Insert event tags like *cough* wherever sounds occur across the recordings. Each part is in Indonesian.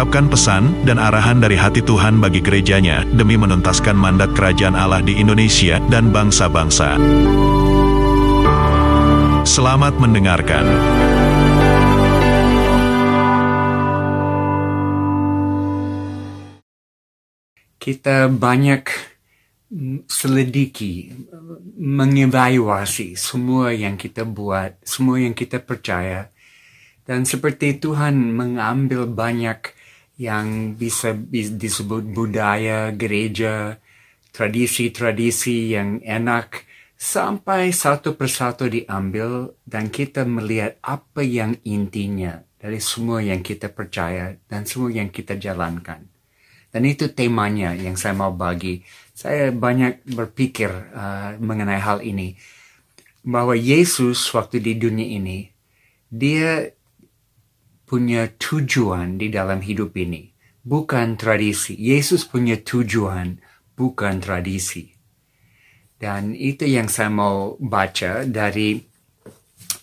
mengungkapkan pesan dan arahan dari hati Tuhan bagi gerejanya demi menuntaskan mandat kerajaan Allah di Indonesia dan bangsa-bangsa. Selamat mendengarkan. Kita banyak selidiki, mengevaluasi semua yang kita buat, semua yang kita percaya, dan seperti Tuhan mengambil banyak yang bisa disebut budaya, gereja, tradisi-tradisi yang enak, sampai satu persatu diambil dan kita melihat apa yang intinya dari semua yang kita percaya dan semua yang kita jalankan. Dan itu temanya yang saya mau bagi. Saya banyak berpikir uh, mengenai hal ini. Bahwa Yesus waktu di dunia ini, dia punya tujuan di dalam hidup ini. Bukan tradisi. Yesus punya tujuan, bukan tradisi. Dan itu yang saya mau baca dari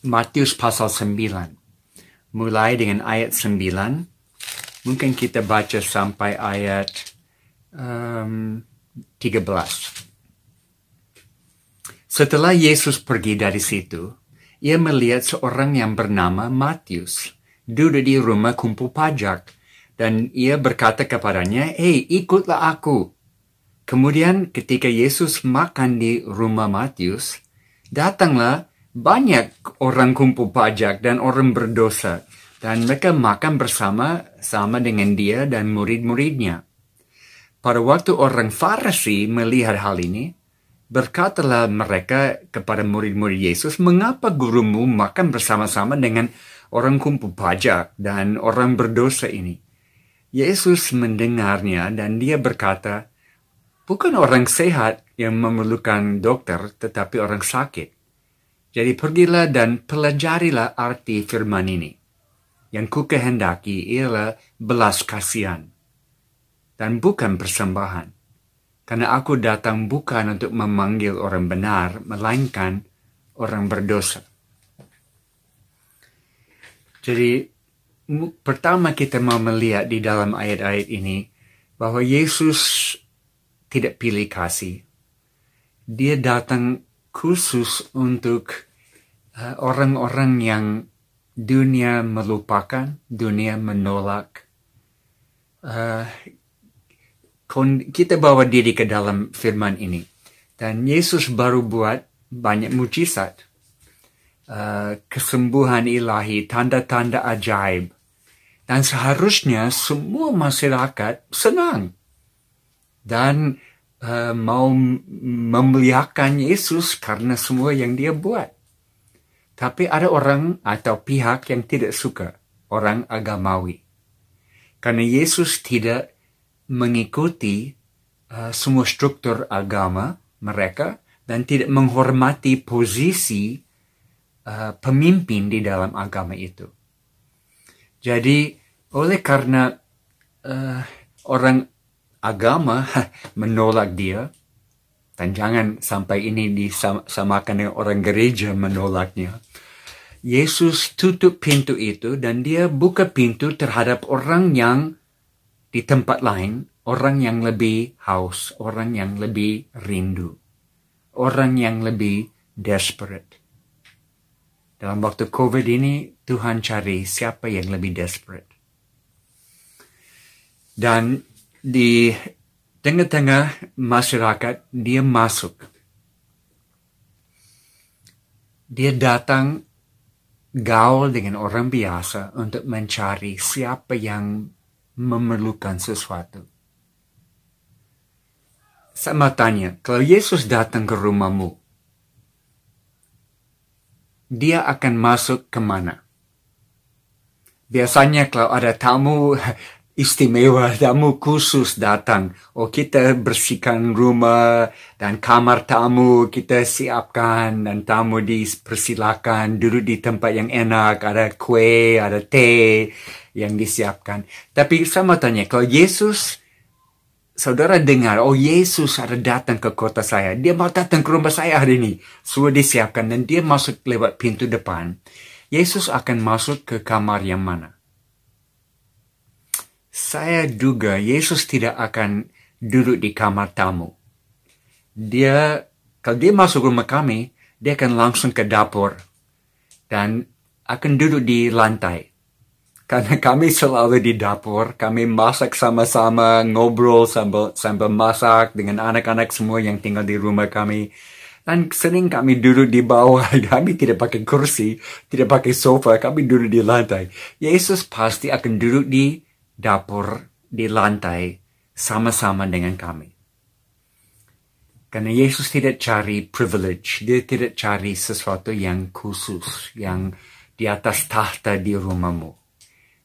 Matius pasal 9. Mulai dengan ayat 9 Mungkin kita baca sampai ayat um, 13. Setelah Yesus pergi dari situ, ia melihat seorang yang bernama Matius duduk di rumah kumpul pajak, dan ia berkata kepadanya, Hei, ikutlah aku. Kemudian ketika Yesus makan di rumah Matius, datanglah banyak orang kumpul pajak dan orang berdosa dan mereka makan bersama sama dengan dia dan murid-muridnya. Pada waktu orang Farisi melihat hal ini, berkatalah mereka kepada murid-murid Yesus, "Mengapa gurumu makan bersama-sama dengan orang kumpul pajak dan orang berdosa ini?" Yesus mendengarnya dan dia berkata, "Bukan orang sehat yang memerlukan dokter, tetapi orang sakit. Jadi pergilah dan pelajarilah arti firman ini yang ku kehendaki ialah belas kasihan dan bukan persembahan. Karena aku datang bukan untuk memanggil orang benar, melainkan orang berdosa. Jadi, pertama kita mau melihat di dalam ayat-ayat ini bahwa Yesus tidak pilih kasih. Dia datang khusus untuk uh, orang-orang yang dunia melupakan, dunia menolak. Uh, kita bawa diri ke dalam firman ini. Dan Yesus baru buat banyak mujizat. Uh, kesembuhan ilahi, tanda-tanda ajaib. Dan seharusnya semua masyarakat senang. Dan uh, mau memuliakan Yesus karena semua yang dia buat. Tapi ada orang atau pihak yang tidak suka orang agamawi. Karena Yesus tidak mengikuti uh, semua struktur agama mereka dan tidak menghormati posisi uh, pemimpin di dalam agama itu. Jadi oleh karena uh, orang agama *laughs* menolak dia, dan jangan sampai ini disamakan dengan orang gereja menolaknya. Yesus tutup pintu itu dan dia buka pintu terhadap orang yang di tempat lain, orang yang lebih haus, orang yang lebih rindu, orang yang lebih desperate. Dalam waktu COVID ini, Tuhan cari siapa yang lebih desperate. Dan di tengah-tengah masyarakat dia masuk. Dia datang gaul dengan orang biasa untuk mencari siapa yang memerlukan sesuatu. Sama tanya, kalau Yesus datang ke rumahmu, dia akan masuk ke mana? Biasanya kalau ada tamu *laughs* istimewa, tamu khusus datang. Oh kita bersihkan rumah dan kamar tamu kita siapkan dan tamu dipersilakan duduk di tempat yang enak, ada kue, ada teh yang disiapkan. Tapi sama tanya, kalau Yesus saudara dengar, oh Yesus ada datang ke kota saya. Dia mau datang ke rumah saya hari ini. Sudah disiapkan dan dia masuk lewat pintu depan. Yesus akan masuk ke kamar yang mana? Saya duga Yesus tidak akan duduk di kamar tamu. Dia, kalau dia masuk rumah kami, dia akan langsung ke dapur dan akan duduk di lantai karena kami selalu di dapur, kami masak sama-sama, ngobrol sambil, sambil masak dengan anak-anak semua yang tinggal di rumah kami. Dan sering kami duduk di bawah, *laughs* kami tidak pakai kursi, tidak pakai sofa, kami duduk di lantai. Yesus pasti akan duduk di dapur, di lantai, sama-sama dengan kami. Karena Yesus tidak cari privilege, dia tidak cari sesuatu yang khusus, yang di atas tahta di rumahmu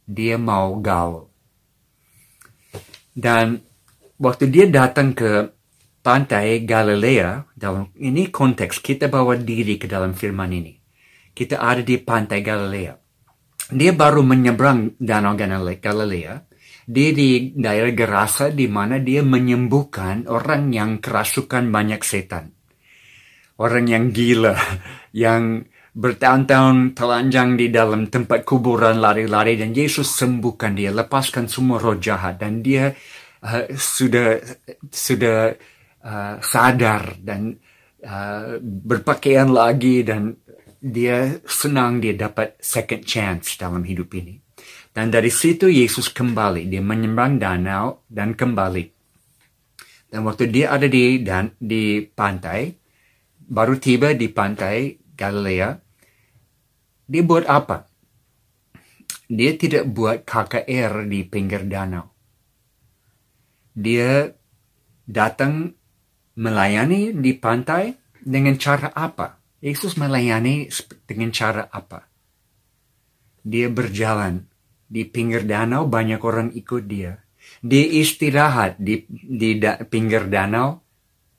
dia mau gaul. Dan waktu dia datang ke pantai Galilea, dalam ini konteks kita bawa diri ke dalam firman ini. Kita ada di pantai Galilea. Dia baru menyeberang danau Galilea. Dia di daerah Gerasa di mana dia menyembuhkan orang yang kerasukan banyak setan. Orang yang gila, *laughs* yang bertahun-tahun telanjang di dalam tempat kuburan lari-lari dan Yesus sembuhkan dia, lepaskan semua roh jahat dan dia uh, sudah sudah uh, sadar dan uh, berpakaian lagi dan dia senang dia dapat second chance dalam hidup ini. Dan dari situ Yesus kembali, dia menyeberang danau dan kembali. Dan waktu dia ada di dan di pantai, baru tiba di pantai Galilea, dia buat apa? Dia tidak buat KKR di pinggir danau. Dia datang melayani di pantai dengan cara apa? Yesus melayani dengan cara apa? Dia berjalan di pinggir danau, banyak orang ikut dia. Dia istirahat di, di da, pinggir danau,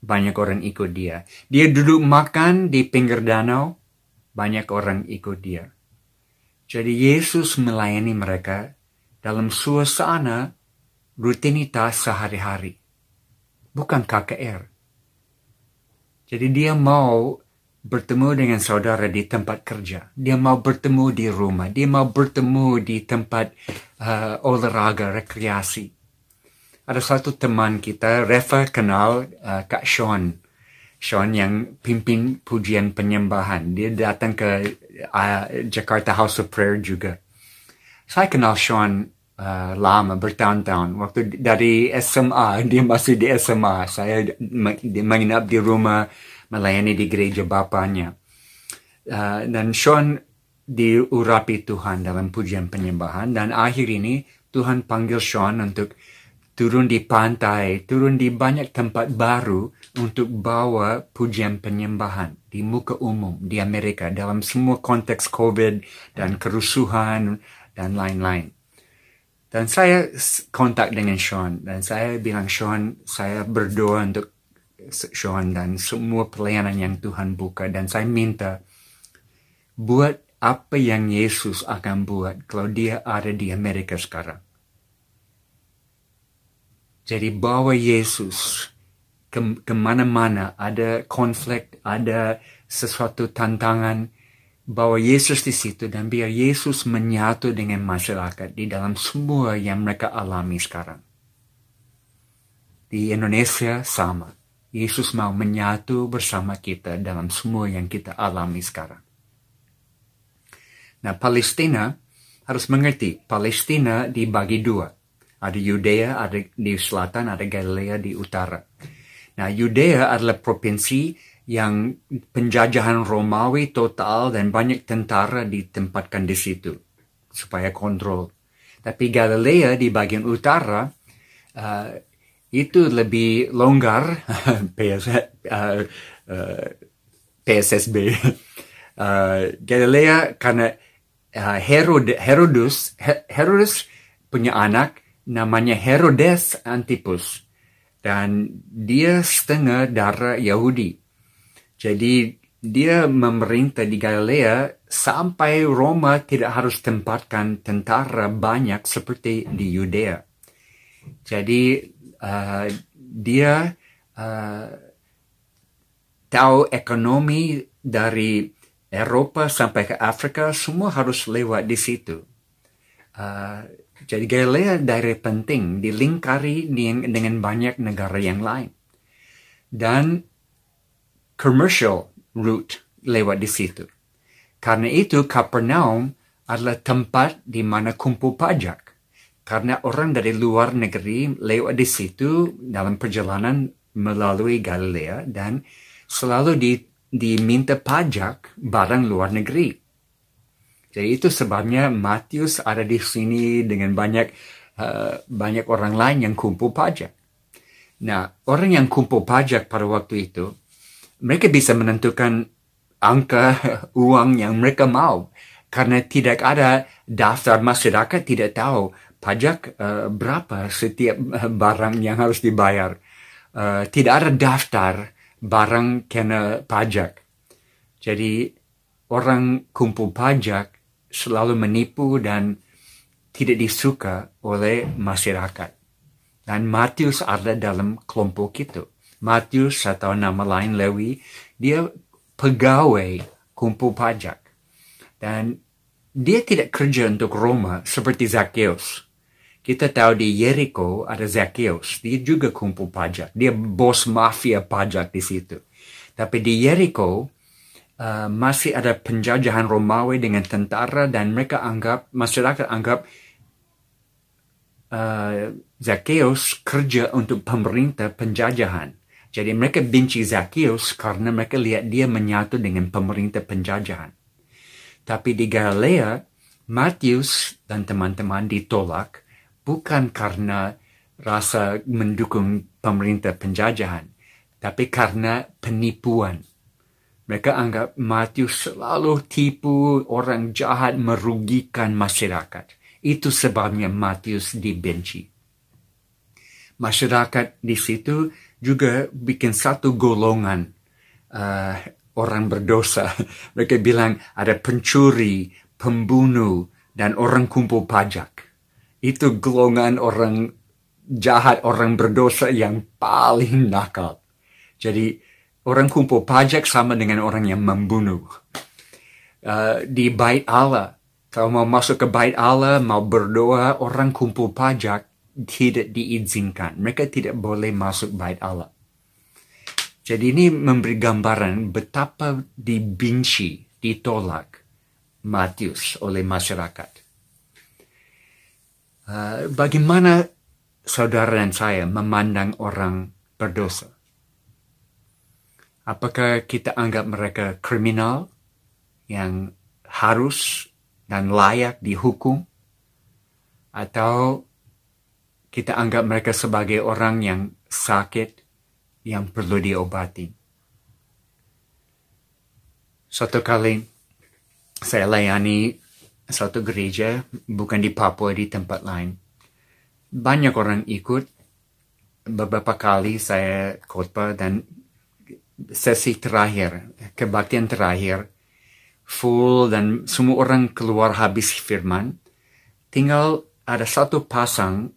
banyak orang ikut dia. Dia duduk makan di pinggir danau, banyak orang ikut dia. Jadi Yesus melayani mereka dalam suasana rutinitas sehari-hari. Bukan KKR. Jadi dia mau bertemu dengan saudara di tempat kerja. Dia mau bertemu di rumah. Dia mau bertemu di tempat uh, olahraga, rekreasi. Ada satu teman kita, Reva kenal uh, Kak Sean. Sean yang pimpin pujian penyembahan. Dia datang ke uh, Jakarta House of Prayer juga. Saya kenal Sean uh, lama, bertahun-tahun. Waktu dari SMA, *laughs* dia masih di SMA. Saya menginap di rumah, melayani di gereja bapaknya. Uh, dan Sean diurapi Tuhan dalam pujian penyembahan. Dan akhir ini Tuhan panggil Sean untuk turun di pantai, turun di banyak tempat baru untuk bawa pujian penyembahan di muka umum di Amerika dalam semua konteks COVID dan kerusuhan dan lain-lain. Dan saya kontak dengan Sean dan saya bilang Sean, saya berdoa untuk Sean dan semua pelayanan yang Tuhan buka dan saya minta buat apa yang Yesus akan buat kalau dia ada di Amerika sekarang. Jadi bawa Yesus ke ke mana-mana, ada konflik, ada sesuatu tantangan, bawa Yesus di situ dan biar Yesus menyatu dengan masyarakat di dalam semua yang mereka alami sekarang. Di Indonesia sama. Yesus mau menyatu bersama kita dalam semua yang kita alami sekarang. Nah, Palestina harus mengerti, Palestina dibagi dua ada Yudea ada di selatan, ada Galilea di utara. Nah, Yudea adalah provinsi yang penjajahan Romawi total dan banyak tentara ditempatkan di situ supaya kontrol. Tapi Galilea di bagian utara uh, itu lebih longgar PS, uh, uh, PSSB. Uh, Galilea karena uh, Herod, Herodus Herodus punya anak namanya Herodes Antipus dan dia setengah darah Yahudi. Jadi dia memerintah di Galilea sampai Roma tidak harus tempatkan tentara banyak seperti di Yudea. Jadi uh, dia uh, tahu ekonomi dari Eropa sampai ke Afrika semua harus lewat di situ. Uh, jadi Galilea daerah penting dilingkari dengan banyak negara yang lain. Dan commercial route lewat di situ. Karena itu Kapernaum adalah tempat di mana kumpul pajak. Karena orang dari luar negeri lewat di situ dalam perjalanan melalui Galilea dan selalu di, diminta pajak barang luar negeri. Jadi itu sebabnya Matius ada di sini dengan banyak uh, banyak orang lain yang kumpul pajak. Nah, orang yang kumpul pajak pada waktu itu, mereka bisa menentukan angka *laughs* uang yang mereka mau. Karena tidak ada daftar masyarakat tidak tahu pajak uh, berapa setiap uh, barang yang harus dibayar. Uh, tidak ada daftar barang kena pajak. Jadi orang kumpul pajak selalu menipu dan tidak disuka oleh masyarakat. Dan Matius ada dalam kelompok itu. Matius atau nama lain Lewi, dia pegawai kumpul pajak. Dan dia tidak kerja untuk Roma seperti Zacchaeus. Kita tahu di Jericho ada Zacchaeus. Dia juga kumpul pajak. Dia bos mafia pajak di situ. Tapi di Jericho uh, masih ada penjajahan Romawi dengan tentara dan mereka anggap, masyarakat anggap uh, Zacchaeus kerja untuk pemerintah penjajahan. Jadi mereka benci Zacchaeus karena mereka lihat dia menyatu dengan pemerintah penjajahan. Tapi di Galilea, Matius dan teman-teman ditolak bukan karena rasa mendukung pemerintah penjajahan, tapi karena penipuan. Mereka anggap Matius selalu tipu orang jahat merugikan masyarakat. Itu sebabnya Matius dibenci. Masyarakat di situ juga bikin satu golongan uh, orang berdosa. *laughs* Mereka bilang ada pencuri, pembunuh, dan orang kumpul pajak. Itu golongan orang jahat, orang berdosa yang paling nakal. Jadi orang kumpul pajak sama dengan orang yang membunuh. Uh, di bait Allah, kalau mau masuk ke bait Allah, mau berdoa, orang kumpul pajak tidak diizinkan. Mereka tidak boleh masuk bait Allah. Jadi ini memberi gambaran betapa dibenci, ditolak Matius oleh masyarakat. Uh, bagaimana saudara dan saya memandang orang berdosa? Apakah kita anggap mereka kriminal yang harus dan layak dihukum? Atau kita anggap mereka sebagai orang yang sakit, yang perlu diobati. Suatu kali saya layani satu gereja, bukan di Papua, di tempat lain. Banyak orang ikut. Beberapa kali saya khotbah dan sesi terakhir, kebaktian terakhir, full dan semua orang keluar habis firman. Tinggal ada satu pasang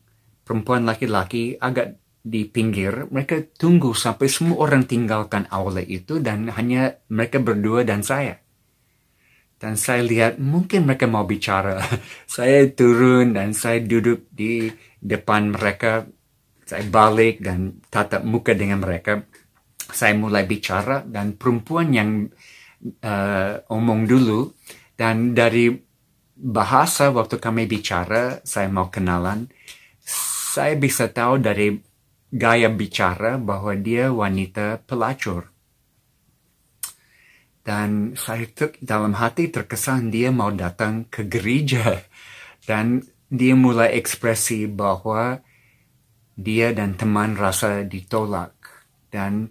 perempuan laki-laki agak di pinggir, mereka tunggu sampai semua orang tinggalkan aula itu dan hanya mereka berdua dan saya. Dan saya lihat mungkin mereka mau bicara. *laughs* saya turun dan saya duduk di depan mereka. Saya balik dan tatap muka dengan mereka. Saya mulai bicara dan perempuan yang uh, omong dulu dan dari bahasa waktu kami bicara, saya mau kenalan, saya bisa tahu dari gaya bicara bahwa dia wanita pelacur. Dan saya ter, dalam hati terkesan dia mau datang ke gereja. Dan dia mulai ekspresi bahwa dia dan teman rasa ditolak. Dan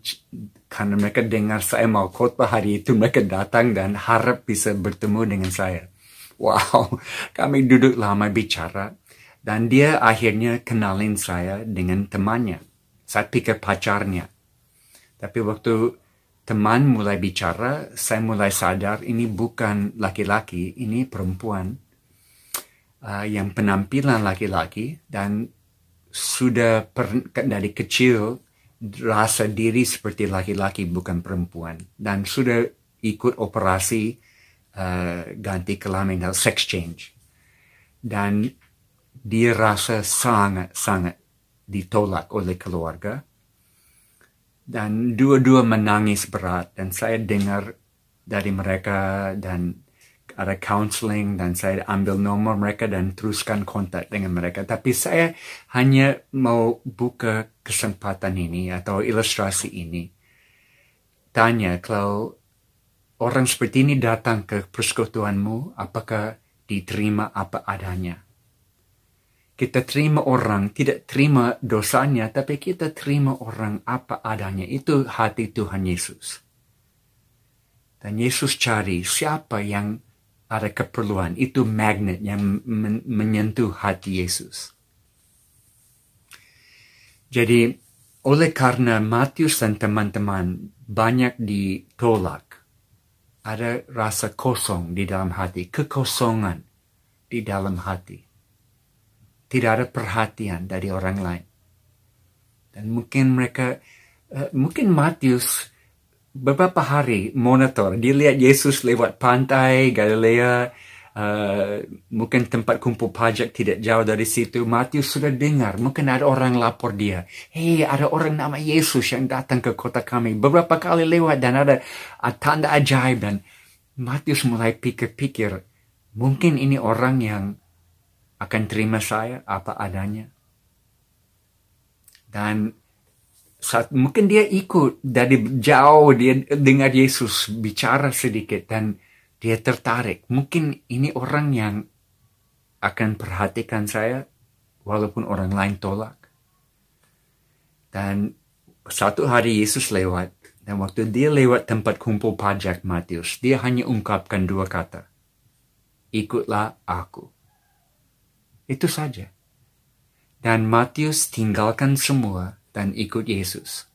karena mereka dengar saya mau khotbah hari itu, mereka datang dan harap bisa bertemu dengan saya. Wow, kami duduk lama bicara. Dan dia akhirnya kenalin saya dengan temannya. Saya pikir pacarnya. Tapi waktu teman mulai bicara, saya mulai sadar ini bukan laki-laki, ini perempuan uh, yang penampilan laki-laki dan sudah per, dari kecil rasa diri seperti laki-laki bukan perempuan. Dan sudah ikut operasi uh, ganti kelamin atau sex change. Dan dia rasa sangat-sangat ditolak oleh keluarga. Dan dua-dua menangis berat. Dan saya dengar dari mereka dan ada counseling dan saya ambil nomor mereka dan teruskan kontak dengan mereka. Tapi saya hanya mau buka kesempatan ini atau ilustrasi ini. Tanya kalau orang seperti ini datang ke persekutuanmu, apakah diterima apa adanya? kita terima orang, tidak terima dosanya, tapi kita terima orang apa adanya. Itu hati Tuhan Yesus. Dan Yesus cari siapa yang ada keperluan. Itu magnet yang men menyentuh hati Yesus. Jadi, oleh karena Matius dan teman-teman banyak ditolak, ada rasa kosong di dalam hati, kekosongan di dalam hati tidak ada perhatian dari orang lain. Dan mungkin mereka, uh, mungkin Matius beberapa hari monitor, dia lihat Yesus lewat pantai Galilea, uh, mungkin tempat kumpul pajak tidak jauh dari situ. Matius sudah dengar, mungkin ada orang lapor dia, hei ada orang nama Yesus yang datang ke kota kami. Beberapa kali lewat dan ada tanda ajaib dan Matius mulai pikir-pikir, mungkin ini orang yang akan terima saya apa adanya. Dan saat mungkin dia ikut dari jauh dia dengar Yesus bicara sedikit dan dia tertarik. Mungkin ini orang yang akan perhatikan saya walaupun orang lain tolak. Dan satu hari Yesus lewat dan waktu dia lewat tempat kumpul pajak Matius, dia hanya ungkapkan dua kata. Ikutlah aku. Itu saja. Dan Matius tinggalkan semua dan ikut Yesus.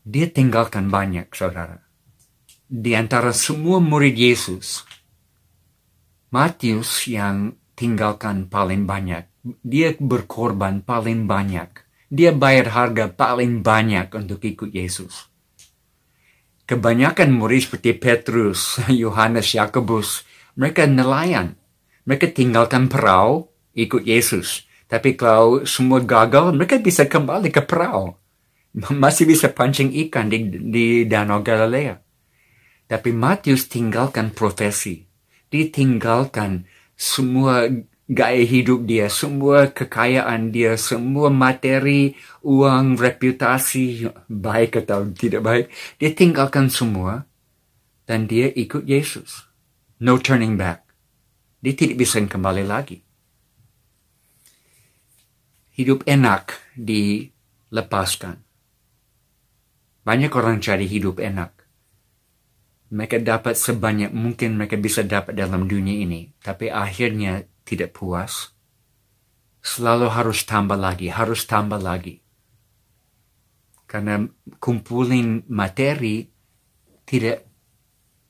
Dia tinggalkan banyak, saudara. Di antara semua murid Yesus, Matius yang tinggalkan paling banyak. Dia berkorban paling banyak. Dia bayar harga paling banyak untuk ikut Yesus. Kebanyakan murid seperti Petrus, Yohanes, Yakobus, mereka nelayan. Mereka tinggalkan perahu, ikut Yesus. Tapi kalau semua gagal, mereka bisa kembali ke perahu. Masih bisa pancing ikan di, di Danau Galilea. Tapi Matius tinggalkan profesi. Dia tinggalkan semua gaya hidup dia, semua kekayaan dia, semua materi, uang, reputasi, baik atau tidak baik. Dia tinggalkan semua dan dia ikut Yesus. No turning back. Dia tidak bisa kembali lagi. Hidup enak dilepaskan. Banyak orang cari hidup enak. Mereka dapat sebanyak mungkin mereka bisa dapat dalam dunia ini. Tapi akhirnya tidak puas. Selalu harus tambah lagi, harus tambah lagi. Karena kumpulin materi tidak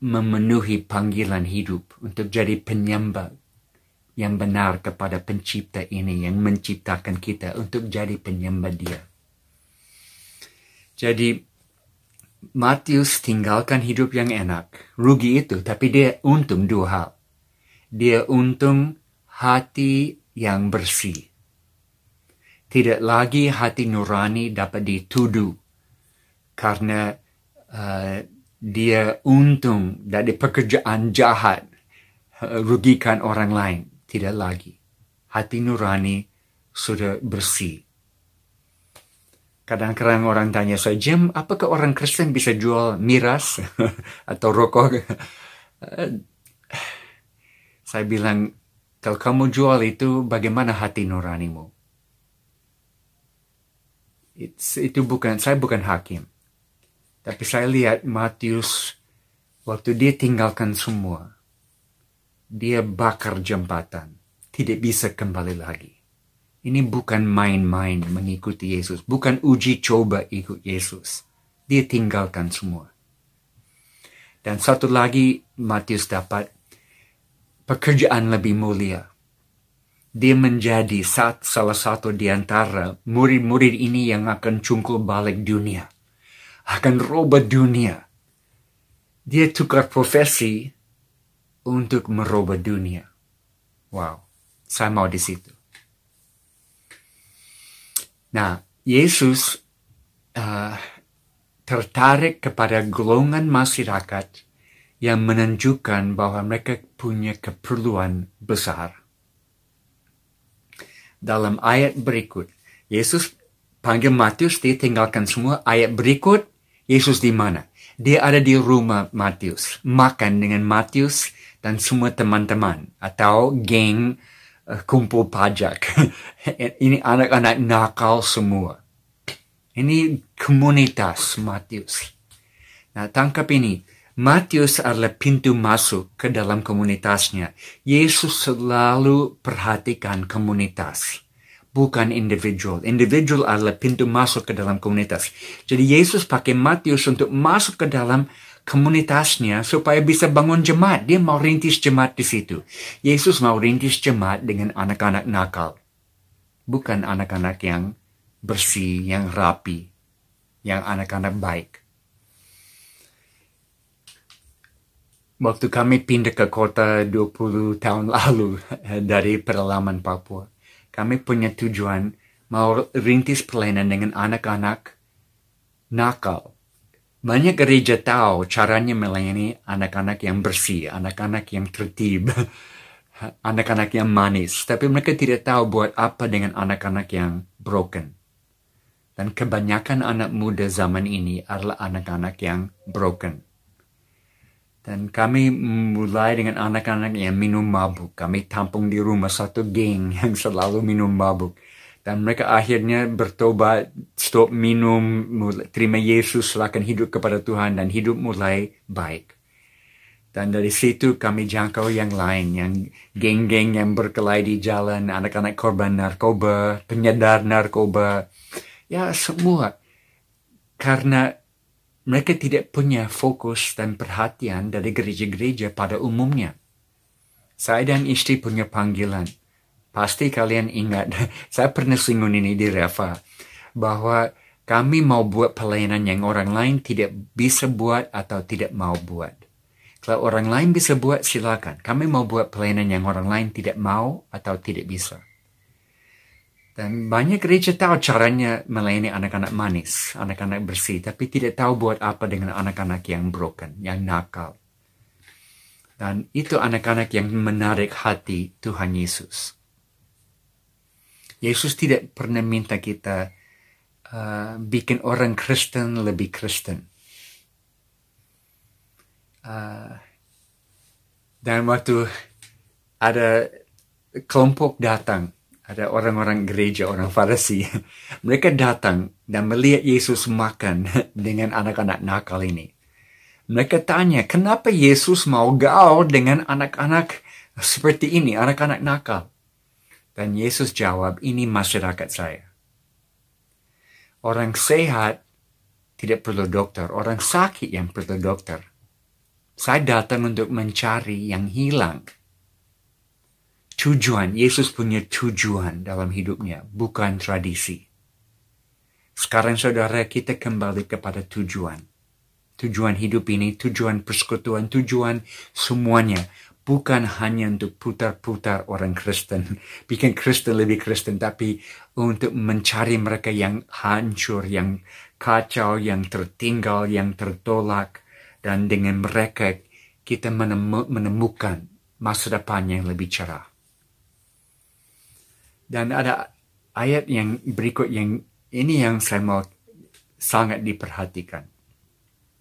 memenuhi panggilan hidup untuk jadi penyembah yang benar kepada pencipta ini yang menciptakan kita untuk jadi penyembah dia. Jadi Matius tinggalkan hidup yang enak, rugi itu, tapi dia untung dua hal. Dia untung hati yang bersih. Tidak lagi hati nurani dapat dituduh karena uh, dia untung dari pekerjaan jahat, eh, rugikan orang lain. Tidak lagi. Hati nurani sudah bersih. Kadang-kadang orang tanya saya, Jim, apakah orang Kristen bisa jual miras *laughs* atau rokok? *laughs* Saya bilang, kalau kamu jual itu, bagaimana hati nuranimu? It's, itu bukan, saya bukan hakim. Tapi saya lihat Matius waktu dia tinggalkan semua. Dia bakar jembatan, tidak bisa kembali lagi. Ini bukan main-main mengikuti Yesus, bukan uji coba ikut Yesus. Dia tinggalkan semua. Dan satu lagi Matius dapat pekerjaan lebih mulia. Dia menjadi saat salah satu di antara murid-murid ini yang akan cungkul balik dunia. Akan robot dunia. Dia tukar profesi untuk merubah dunia. Wow, saya mau di situ. Nah, Yesus uh, tertarik kepada golongan masyarakat yang menunjukkan bahwa mereka punya keperluan besar. Dalam ayat berikut, Yesus panggil Matius, dia tinggalkan semua. Ayat berikut, Yesus di mana? Dia ada di rumah Matius, makan dengan Matius dan semua teman-teman atau geng uh, kumpul pajak. *laughs* Ini anak-anak nakal semua. Ini komunitas Matius. Nah, tangkap ini. Matius adalah pintu masuk ke dalam komunitasnya. Yesus selalu perhatikan komunitas, bukan individual. Individual adalah pintu masuk ke dalam komunitas. Jadi Yesus pakai Matius untuk masuk ke dalam komunitasnya supaya bisa bangun jemaat. Dia mau rintis jemaat di situ. Yesus mau rintis jemaat dengan anak-anak nakal. Bukan anak-anak yang bersih, yang rapi, yang anak-anak baik. Waktu kami pindah ke kota 20 tahun lalu *laughs* dari pedalaman Papua, kami punya tujuan mau rintis pelayanan dengan anak-anak nakal banyak gereja tahu caranya melayani anak-anak yang bersih, anak-anak yang tertib, *laughs* anak-anak yang manis. Tapi mereka tidak tahu buat apa dengan anak-anak yang broken. Dan kebanyakan anak muda zaman ini adalah anak-anak yang broken. Dan kami mulai dengan anak-anak yang minum mabuk. Kami tampung di rumah satu geng *laughs* yang selalu minum mabuk dan mereka akhirnya bertobat, stop minum, terima Yesus, serahkan hidup kepada Tuhan dan hidup mulai baik. Dan dari situ kami jangkau yang lain, yang geng-geng yang berkelahi di jalan, anak-anak korban narkoba, penyedar narkoba, ya semua. Karena mereka tidak punya fokus dan perhatian dari gereja-gereja pada umumnya. Saya dan istri punya panggilan Pasti kalian ingat, *laughs* saya pernah singgung ini di Reva, bahwa kami mau buat pelayanan yang orang lain tidak bisa buat atau tidak mau buat. Kalau orang lain bisa buat, silakan. Kami mau buat pelayanan yang orang lain tidak mau atau tidak bisa. Dan banyak gereja tahu caranya melayani anak-anak manis, anak-anak bersih, tapi tidak tahu buat apa dengan anak-anak yang broken, yang nakal. Dan itu anak-anak yang menarik hati Tuhan Yesus. Yesus tidak pernah minta kita uh, bikin orang Kristen lebih Kristen. Uh, dan waktu ada kelompok datang, ada orang-orang gereja, orang Farisi, *laughs* mereka datang dan melihat Yesus makan *laughs* dengan anak-anak nakal ini. Mereka tanya, kenapa Yesus mau gaul dengan anak-anak seperti ini, anak-anak nakal? Dan Yesus jawab, ini masyarakat saya. Orang sehat tidak perlu dokter, orang sakit yang perlu dokter. Saya datang untuk mencari yang hilang. Tujuan, Yesus punya tujuan dalam hidupnya, bukan tradisi. Sekarang saudara kita kembali kepada tujuan. Tujuan hidup ini, tujuan persekutuan, tujuan semuanya bukan hanya untuk putar-putar orang Kristen, bikin Kristen lebih Kristen, tapi untuk mencari mereka yang hancur, yang kacau, yang tertinggal, yang tertolak, dan dengan mereka kita menemukan masa depan yang lebih cerah. Dan ada ayat yang berikut yang ini yang saya mau sangat diperhatikan.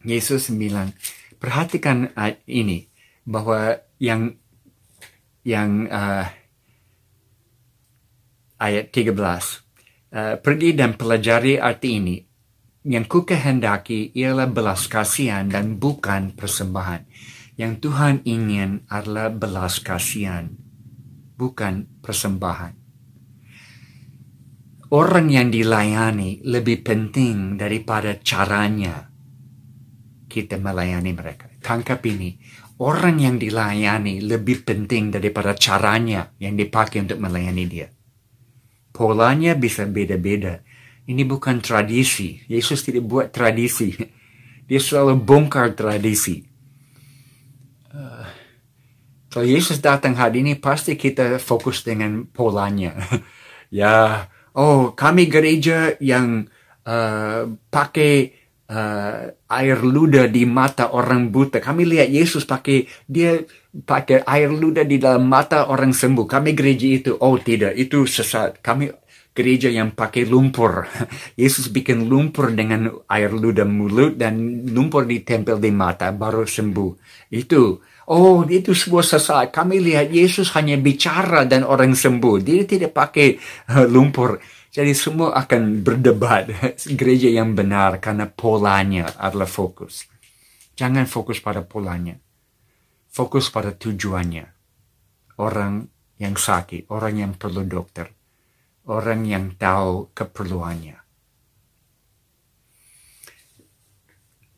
Yesus bilang, perhatikan ayat ini bahwa yang yang uh, ayat 13 uh, pergi dan pelajari arti ini yang ku kehendaki ialah belas kasihan dan bukan persembahan Yang Tuhan ingin adalah belas kasihan, bukan persembahan. Orang yang dilayani lebih penting daripada caranya kita melayani mereka. Tangkap ini, orang yang dilayani lebih penting daripada caranya yang dipakai untuk melayani dia. Polanya bisa beda-beda. Ini bukan tradisi. Yesus tidak buat tradisi. *laughs* Dia selalu bongkar tradisi. Uh, kalau Yesus datang hari ini, pasti kita fokus dengan polanya. *laughs* ya, oh kami gereja yang uh, pakai uh, air ludah di mata orang buta. Kami lihat Yesus pakai dia pakai air ludah di dalam mata orang sembuh. Kami gereja itu, oh tidak, itu sesat. Kami gereja yang pakai lumpur. *laughs* Yesus bikin lumpur dengan air ludah mulut dan lumpur ditempel di mata baru sembuh. Itu, oh itu sebuah sesat. Kami lihat Yesus hanya bicara dan orang sembuh. Dia tidak pakai uh, lumpur. Jadi semua akan berdebat *laughs* gereja yang benar karena polanya adalah fokus. Jangan fokus pada polanya. Fokus pada tujuannya. Orang yang sakit, orang yang perlu dokter, orang yang tahu keperluannya.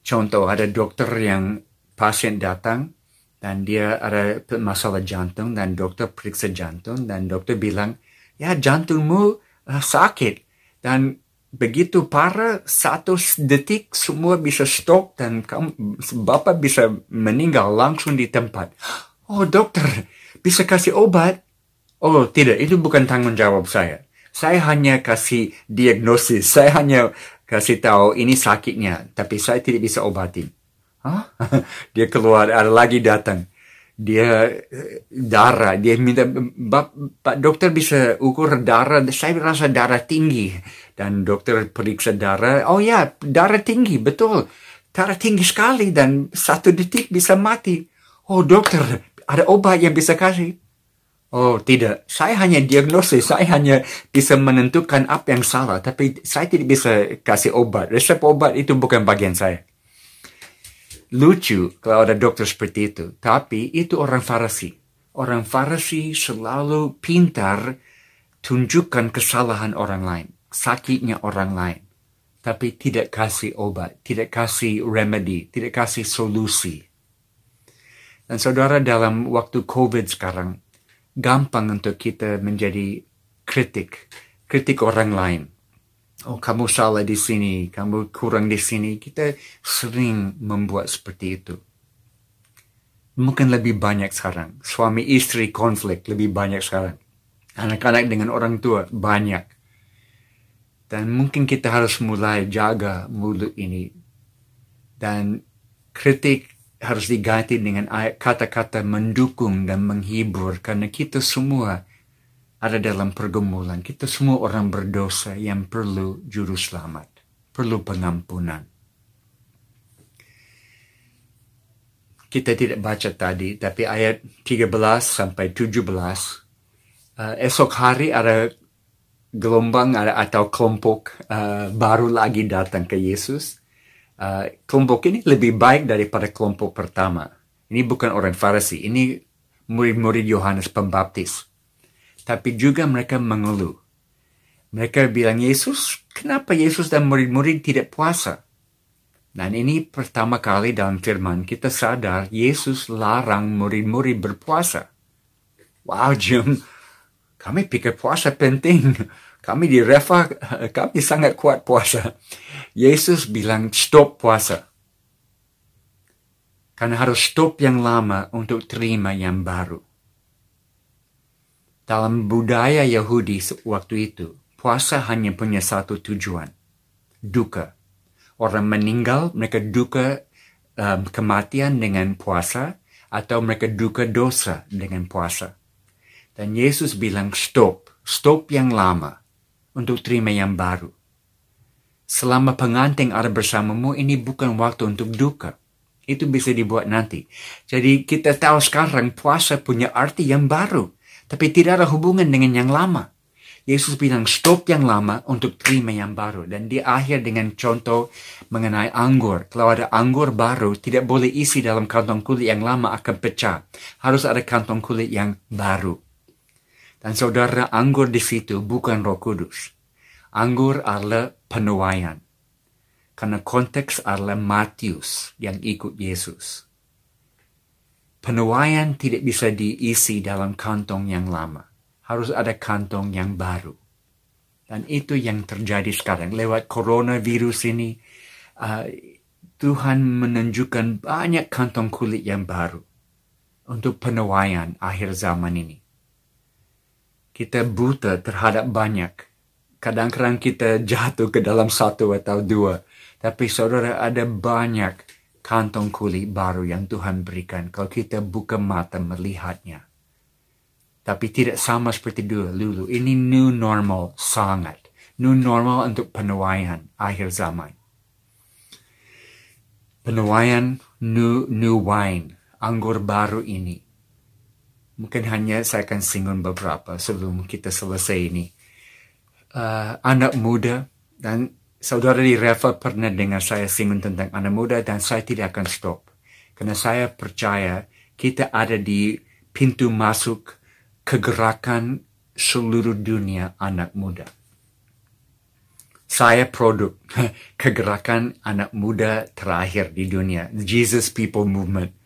Contoh, ada dokter yang pasien datang dan dia ada masalah jantung dan dokter periksa jantung dan dokter bilang, ya jantungmu sakit dan begitu parah satu detik semua bisa stop dan kamu bapak bisa meninggal langsung di tempat. Oh dokter bisa kasih obat? Oh tidak itu bukan tanggung jawab saya. Saya hanya kasih diagnosis. Saya hanya kasih tahu ini sakitnya, tapi saya tidak bisa obatin. Huh? *laughs* Dia keluar, ada lagi datang dia darah dia minta pak dokter bisa ukur darah. Saya rasa darah tinggi. Dan dokter periksa darah. Oh ya darah tinggi betul. Darah tinggi sekali dan satu detik bisa mati. Oh dokter ada obat yang bisa kasih? Oh tidak. Saya hanya diagnosis. Saya hanya bisa menentukan apa yang salah. Tapi saya tidak bisa kasih obat. Resep obat itu bukan bagian saya Lucu kalau ada dokter seperti itu. Tapi itu orang Farisi. Orang Farisi selalu pintar tunjukkan kesalahan orang lain. Sakitnya orang lain. Tapi tidak kasih obat. Tidak kasih remedy. Tidak kasih solusi. Dan saudara dalam waktu COVID sekarang. Gampang untuk kita menjadi kritik. Kritik orang lain oh kamu salah di sini, kamu kurang di sini. Kita sering membuat seperti itu. Mungkin lebih banyak sekarang. Suami istri konflik lebih banyak sekarang. Anak-anak dengan orang tua banyak. Dan mungkin kita harus mulai jaga mulut ini. Dan kritik harus diganti dengan kata-kata mendukung dan menghibur. Karena kita semua ada dalam pergumulan. Kita semua orang berdosa yang perlu juru selamat, perlu pengampunan. Kita tidak baca tadi, tapi ayat 13 sampai 17, uh, esok hari ada gelombang atau kelompok uh, baru lagi datang ke Yesus. Uh, kelompok ini lebih baik daripada kelompok pertama. Ini bukan orang Farisi, ini murid-murid Yohanes Pembaptis tapi juga mereka mengeluh. Mereka bilang, Yesus, kenapa Yesus dan murid-murid tidak puasa? Dan ini pertama kali dalam firman kita sadar Yesus larang murid-murid berpuasa. Wow, Jim, kami pikir puasa penting. Kami di Reva, kami sangat kuat puasa. Yesus bilang stop puasa. Karena harus stop yang lama untuk terima yang baru. Dalam budaya Yahudi waktu itu, puasa hanya punya satu tujuan, duka. Orang meninggal, mereka duka um, kematian dengan puasa, atau mereka duka dosa dengan puasa. Dan Yesus bilang stop, stop yang lama, untuk terima yang baru. Selama pengantin ada bersamamu, ini bukan waktu untuk duka. Itu bisa dibuat nanti. Jadi kita tahu sekarang puasa punya arti yang baru tapi tidak ada hubungan dengan yang lama. Yesus bilang stop yang lama untuk terima yang baru. Dan di akhir dengan contoh mengenai anggur. Kalau ada anggur baru, tidak boleh isi dalam kantong kulit yang lama akan pecah. Harus ada kantong kulit yang baru. Dan saudara, anggur di situ bukan roh kudus. Anggur adalah penuaian. Karena konteks adalah Matius yang ikut Yesus. Penuaian tidak bisa diisi dalam kantong yang lama harus ada kantong yang baru. Dan itu yang terjadi sekarang. Lewat coronavirus ini, uh, Tuhan menunjukkan banyak kantong kulit yang baru untuk penuaian akhir zaman ini. Kita buta terhadap banyak. Kadang-kadang kita jatuh ke dalam satu atau dua. Tapi saudara ada banyak kantong kulit baru yang Tuhan berikan kalau kita buka mata melihatnya. Tapi tidak sama seperti dulu. Ini new normal sangat. New normal untuk penuaian akhir zaman. Penuaian new, new wine, anggur baru ini. Mungkin hanya saya akan singgung beberapa sebelum kita selesai ini. Uh, anak muda dan saudara di Reva pernah dengar saya singgung tentang anak muda dan saya tidak akan stop. Karena saya percaya kita ada di pintu masuk kegerakan seluruh dunia anak muda. Saya produk *laughs* kegerakan anak muda terakhir di dunia, Jesus People Movement.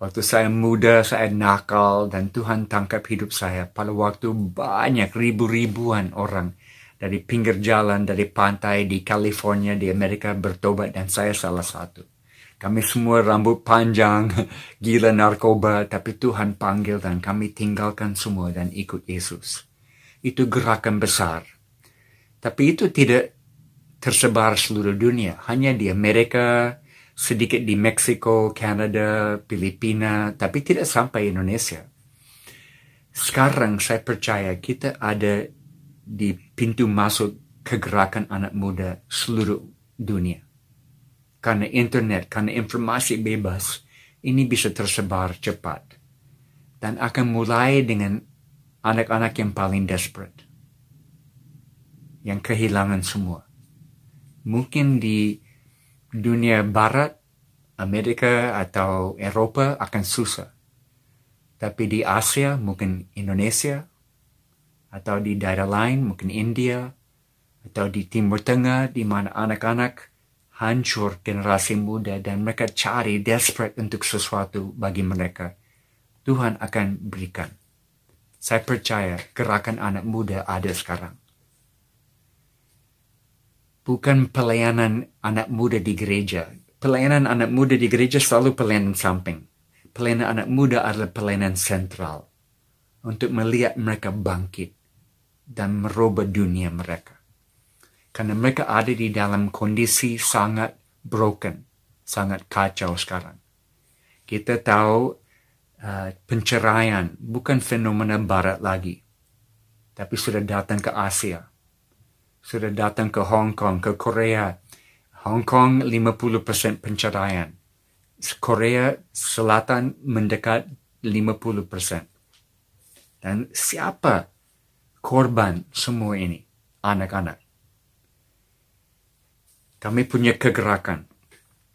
Waktu saya muda, saya nakal dan Tuhan tangkap hidup saya. Pada waktu banyak ribu-ribuan orang dari pinggir jalan, dari pantai di California, di Amerika bertobat dan saya salah satu. Kami semua rambut panjang, *laughs* gila narkoba, tapi Tuhan panggil dan kami tinggalkan semua dan ikut Yesus. Itu gerakan besar. Tapi itu tidak tersebar seluruh dunia, hanya di Amerika, sedikit di Meksiko, Kanada, Filipina, tapi tidak sampai Indonesia. Sekarang saya percaya kita ada di pintu masuk kegerakan anak muda seluruh dunia karena internet, karena informasi bebas, ini bisa tersebar cepat. Dan akan mulai dengan anak-anak yang paling desperate. Yang kehilangan semua. Mungkin di dunia barat, Amerika atau Eropa akan susah. Tapi di Asia, mungkin Indonesia, atau di daerah lain, mungkin India, atau di Timur Tengah, di mana anak-anak hancur generasi muda dan mereka cari desperate untuk sesuatu bagi mereka, Tuhan akan berikan. Saya percaya gerakan anak muda ada sekarang. Bukan pelayanan anak muda di gereja. Pelayanan anak muda di gereja selalu pelayanan samping. Pelayanan anak muda adalah pelayanan sentral untuk melihat mereka bangkit dan merubah dunia mereka karena mereka ada di dalam kondisi sangat broken, sangat kacau sekarang. Kita tahu uh, penceraian bukan fenomena barat lagi, tapi sudah datang ke Asia, sudah datang ke Hong Kong, ke Korea. Hong Kong 50% penceraian. Korea Selatan mendekat 50%. Dan siapa korban semua ini? Anak-anak. Kami punya kegerakan.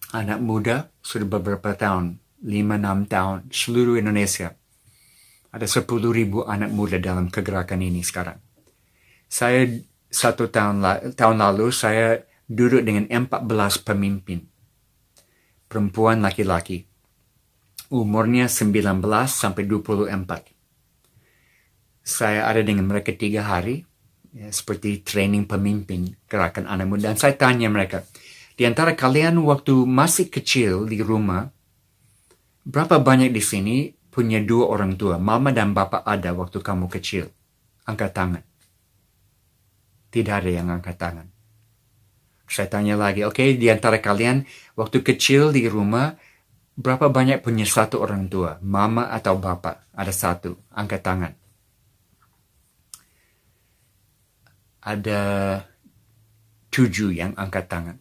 Anak muda sudah beberapa tahun, 5-6 tahun, seluruh Indonesia. Ada 10 ribu anak muda dalam kegerakan ini sekarang. Saya satu tahun, tahun lalu saya duduk dengan 14 pemimpin. Perempuan laki-laki. Umurnya 19 sampai 24. Saya ada dengan mereka tiga hari ya, seperti training pemimpin gerakan anak muda. Dan saya tanya mereka, di antara kalian waktu masih kecil di rumah, berapa banyak di sini punya dua orang tua, mama dan bapak ada waktu kamu kecil? Angkat tangan. Tidak ada yang angkat tangan. Saya tanya lagi, oke, okay, di antara kalian waktu kecil di rumah, berapa banyak punya satu orang tua, mama atau bapak? Ada satu, angkat tangan. Ada tujuh yang angkat tangan.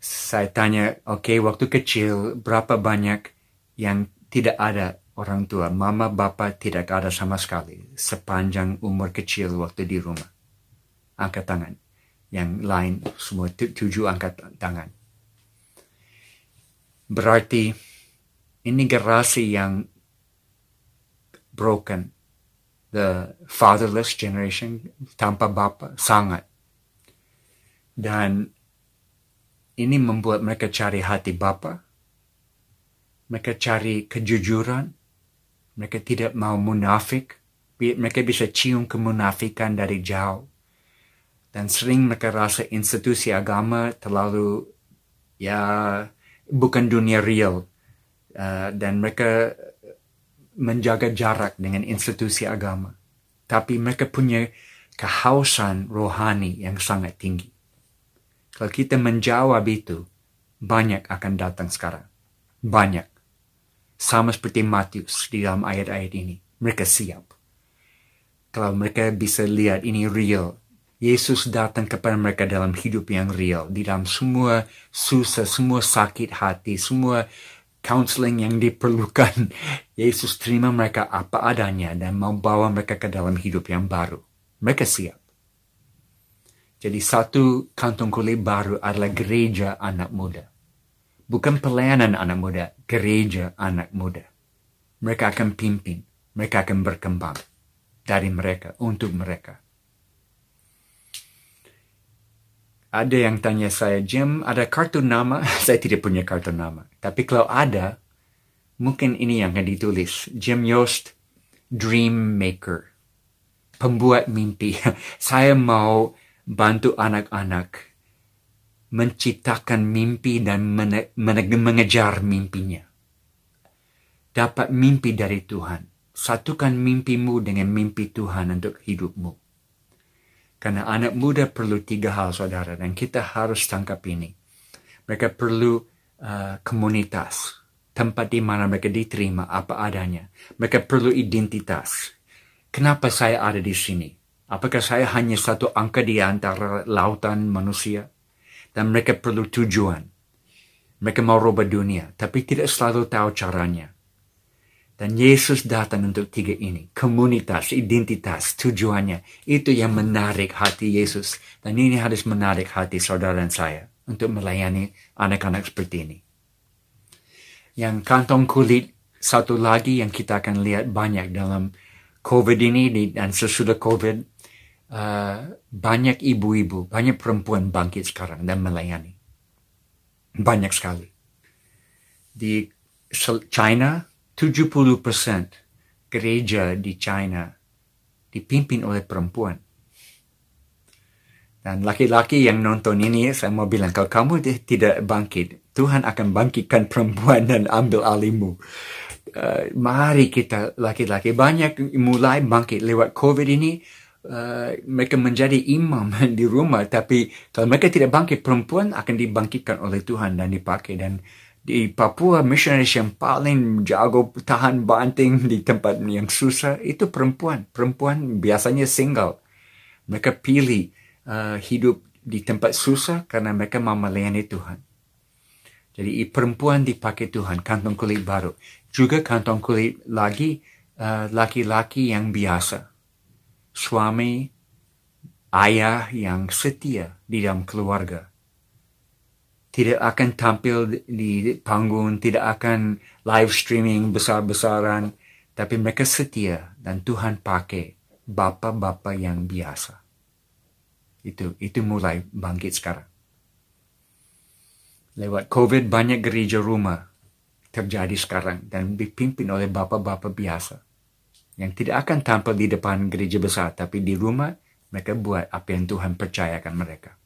Saya tanya, oke, okay, waktu kecil berapa banyak yang tidak ada orang tua, mama, bapa tidak ada sama sekali sepanjang umur kecil waktu di rumah. Angkat tangan. Yang lain semua tujuh angkat tangan. Berarti ini generasi yang broken. The fatherless generation tanpa bapa sangat. Dan ini membuat mereka cari hati bapa. Mereka cari kejujuran mereka tidak mau munafik. Mereka bisa cium kemunafikan dari jauh. Dan sering mereka rasa institusi agama terlalu ya bukan dunia real. Uh, dan mereka menjaga jarak dengan institusi agama. Tapi mereka punya kehausan rohani yang sangat tinggi. Kalau kita menjawab itu, banyak akan datang sekarang. Banyak. Sama seperti Matius di dalam ayat-ayat ini. Mereka siap. Kalau mereka bisa lihat ini real. Yesus datang kepada mereka dalam hidup yang real. Di dalam semua susah, semua sakit hati, semua counseling yang diperlukan. *laughs* Yesus terima mereka apa adanya dan mau bawa mereka ke dalam hidup yang baru. Mereka siap. Jadi satu kantong kulit baru adalah gereja anak muda. Bukan pelayanan anak muda, gereja anak muda. Mereka akan pimpin, mereka akan berkembang dari mereka, untuk mereka. Ada yang tanya saya, Jim, ada kartu nama? *laughs* saya tidak punya kartu nama. Tapi kalau ada, mungkin ini yang akan ditulis. Jim Yost, Dream Maker. Pembuat mimpi. *laughs* saya mau bantu anak-anak menciptakan mimpi dan mengejar mimpinya. Dapat mimpi dari Tuhan. Satukan mimpimu dengan mimpi Tuhan untuk hidupmu. Karena anak muda perlu tiga hal saudara dan kita harus tangkap ini. Mereka perlu uh, komunitas, tempat di mana mereka diterima apa adanya. Mereka perlu identitas. Kenapa saya ada di sini? Apakah saya hanya satu angka di antara lautan manusia? dan mereka perlu tujuan. Mereka mau rubah dunia, tapi tidak selalu tahu caranya. Dan Yesus datang untuk tiga ini. Komunitas, identitas, tujuannya. Itu yang menarik hati Yesus. Dan ini harus menarik hati saudara dan saya. Untuk melayani anak-anak seperti ini. Yang kantong kulit, satu lagi yang kita akan lihat banyak dalam COVID ini dan sesudah COVID uh, banyak ibu-ibu, banyak perempuan bangkit sekarang dan melayani. Banyak sekali. Di China, 70% gereja di China dipimpin oleh perempuan. Dan laki-laki yang nonton ini, saya mau bilang, kalau kamu tidak bangkit, Tuhan akan bangkitkan *laughs* perempuan dan ambil alihmu. Uh, mari kita laki-laki banyak mulai bangkit lewat COVID ini uh, mereka menjadi imam *laughs* di rumah tapi kalau mereka tidak bangkit perempuan akan dibangkitkan oleh Tuhan dan dipakai dan di Papua missionaries yang paling jago tahan banting *laughs* di tempat yang susah itu perempuan. Perempuan biasanya single. Mereka pilih uh, hidup di tempat susah karena mereka mau melayani Tuhan. Jadi perempuan dipakai Tuhan kantong kulit baru. Juga kantong kulit lagi uh, laki-laki yang biasa. Suami, ayah yang setia di dalam keluarga. Tidak akan tampil di panggung, tidak akan live streaming besar-besaran, tapi mereka setia dan Tuhan pakai bapa-bapa yang biasa. Itu itu mulai bangkit sekarang. Lewat COVID banyak gereja rumah terjadi sekarang dan dipimpin oleh bapa-bapa biasa yang tidak akan tampil di depan gereja besar, tapi di rumah mereka buat apa yang Tuhan percayakan mereka.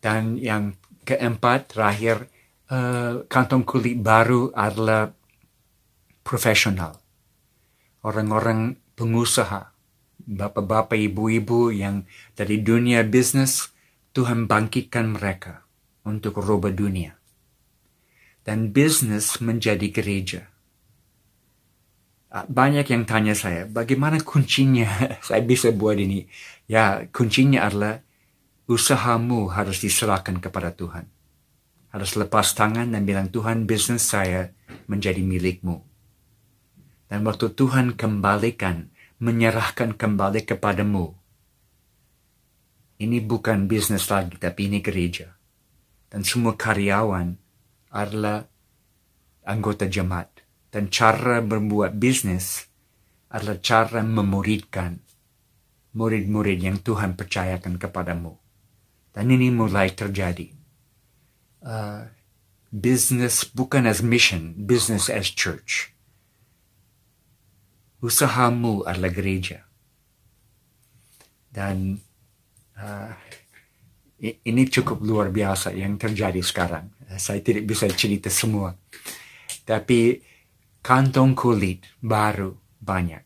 Dan yang keempat, terakhir, uh, kantong kulit baru adalah profesional. Orang-orang pengusaha, bapak-bapak, ibu-ibu yang dari dunia bisnis, Tuhan bangkitkan mereka untuk rubah dunia. Dan bisnis menjadi gereja Ah, banyak yang tanya saya, bagaimana kuncinya *laughs* saya bisa buat ini? Ya, kuncinya adalah usahamu harus diserahkan kepada Tuhan. Harus lepas tangan dan bilang, Tuhan, bisnis saya menjadi milikmu. Dan waktu Tuhan kembalikan, menyerahkan kembali kepadamu, ini bukan bisnis lagi, tapi ini gereja. Dan semua karyawan adalah anggota jemaat. Dan cara berbuat bisnis adalah cara memuridkan murid-murid yang Tuhan percayakan kepadamu. Dan ini mulai terjadi. Uh, business bukan as mission, business as church. Usahamu adalah gereja. Dan uh, ini cukup luar biasa yang terjadi sekarang. Saya tidak bisa cerita semua. Tapi kantong kulit baru banyak.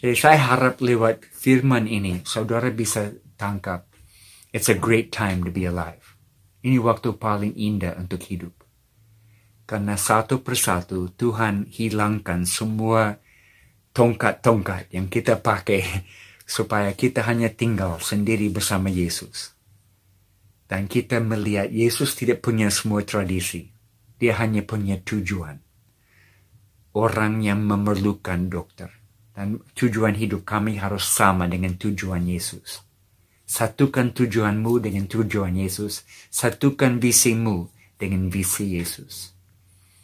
Jadi saya harap lewat firman ini saudara bisa tangkap. It's a great time to be alive. Ini waktu paling indah untuk hidup. Karena satu persatu Tuhan hilangkan semua tongkat-tongkat yang kita pakai *laughs* supaya kita hanya tinggal sendiri bersama Yesus. Dan kita melihat Yesus tidak punya semua tradisi. Dia hanya punya tujuan. Orang yang memerlukan dokter. Dan tujuan hidup kami harus sama dengan tujuan Yesus. Satukan tujuanmu dengan tujuan Yesus. Satukan visimu dengan visi Yesus.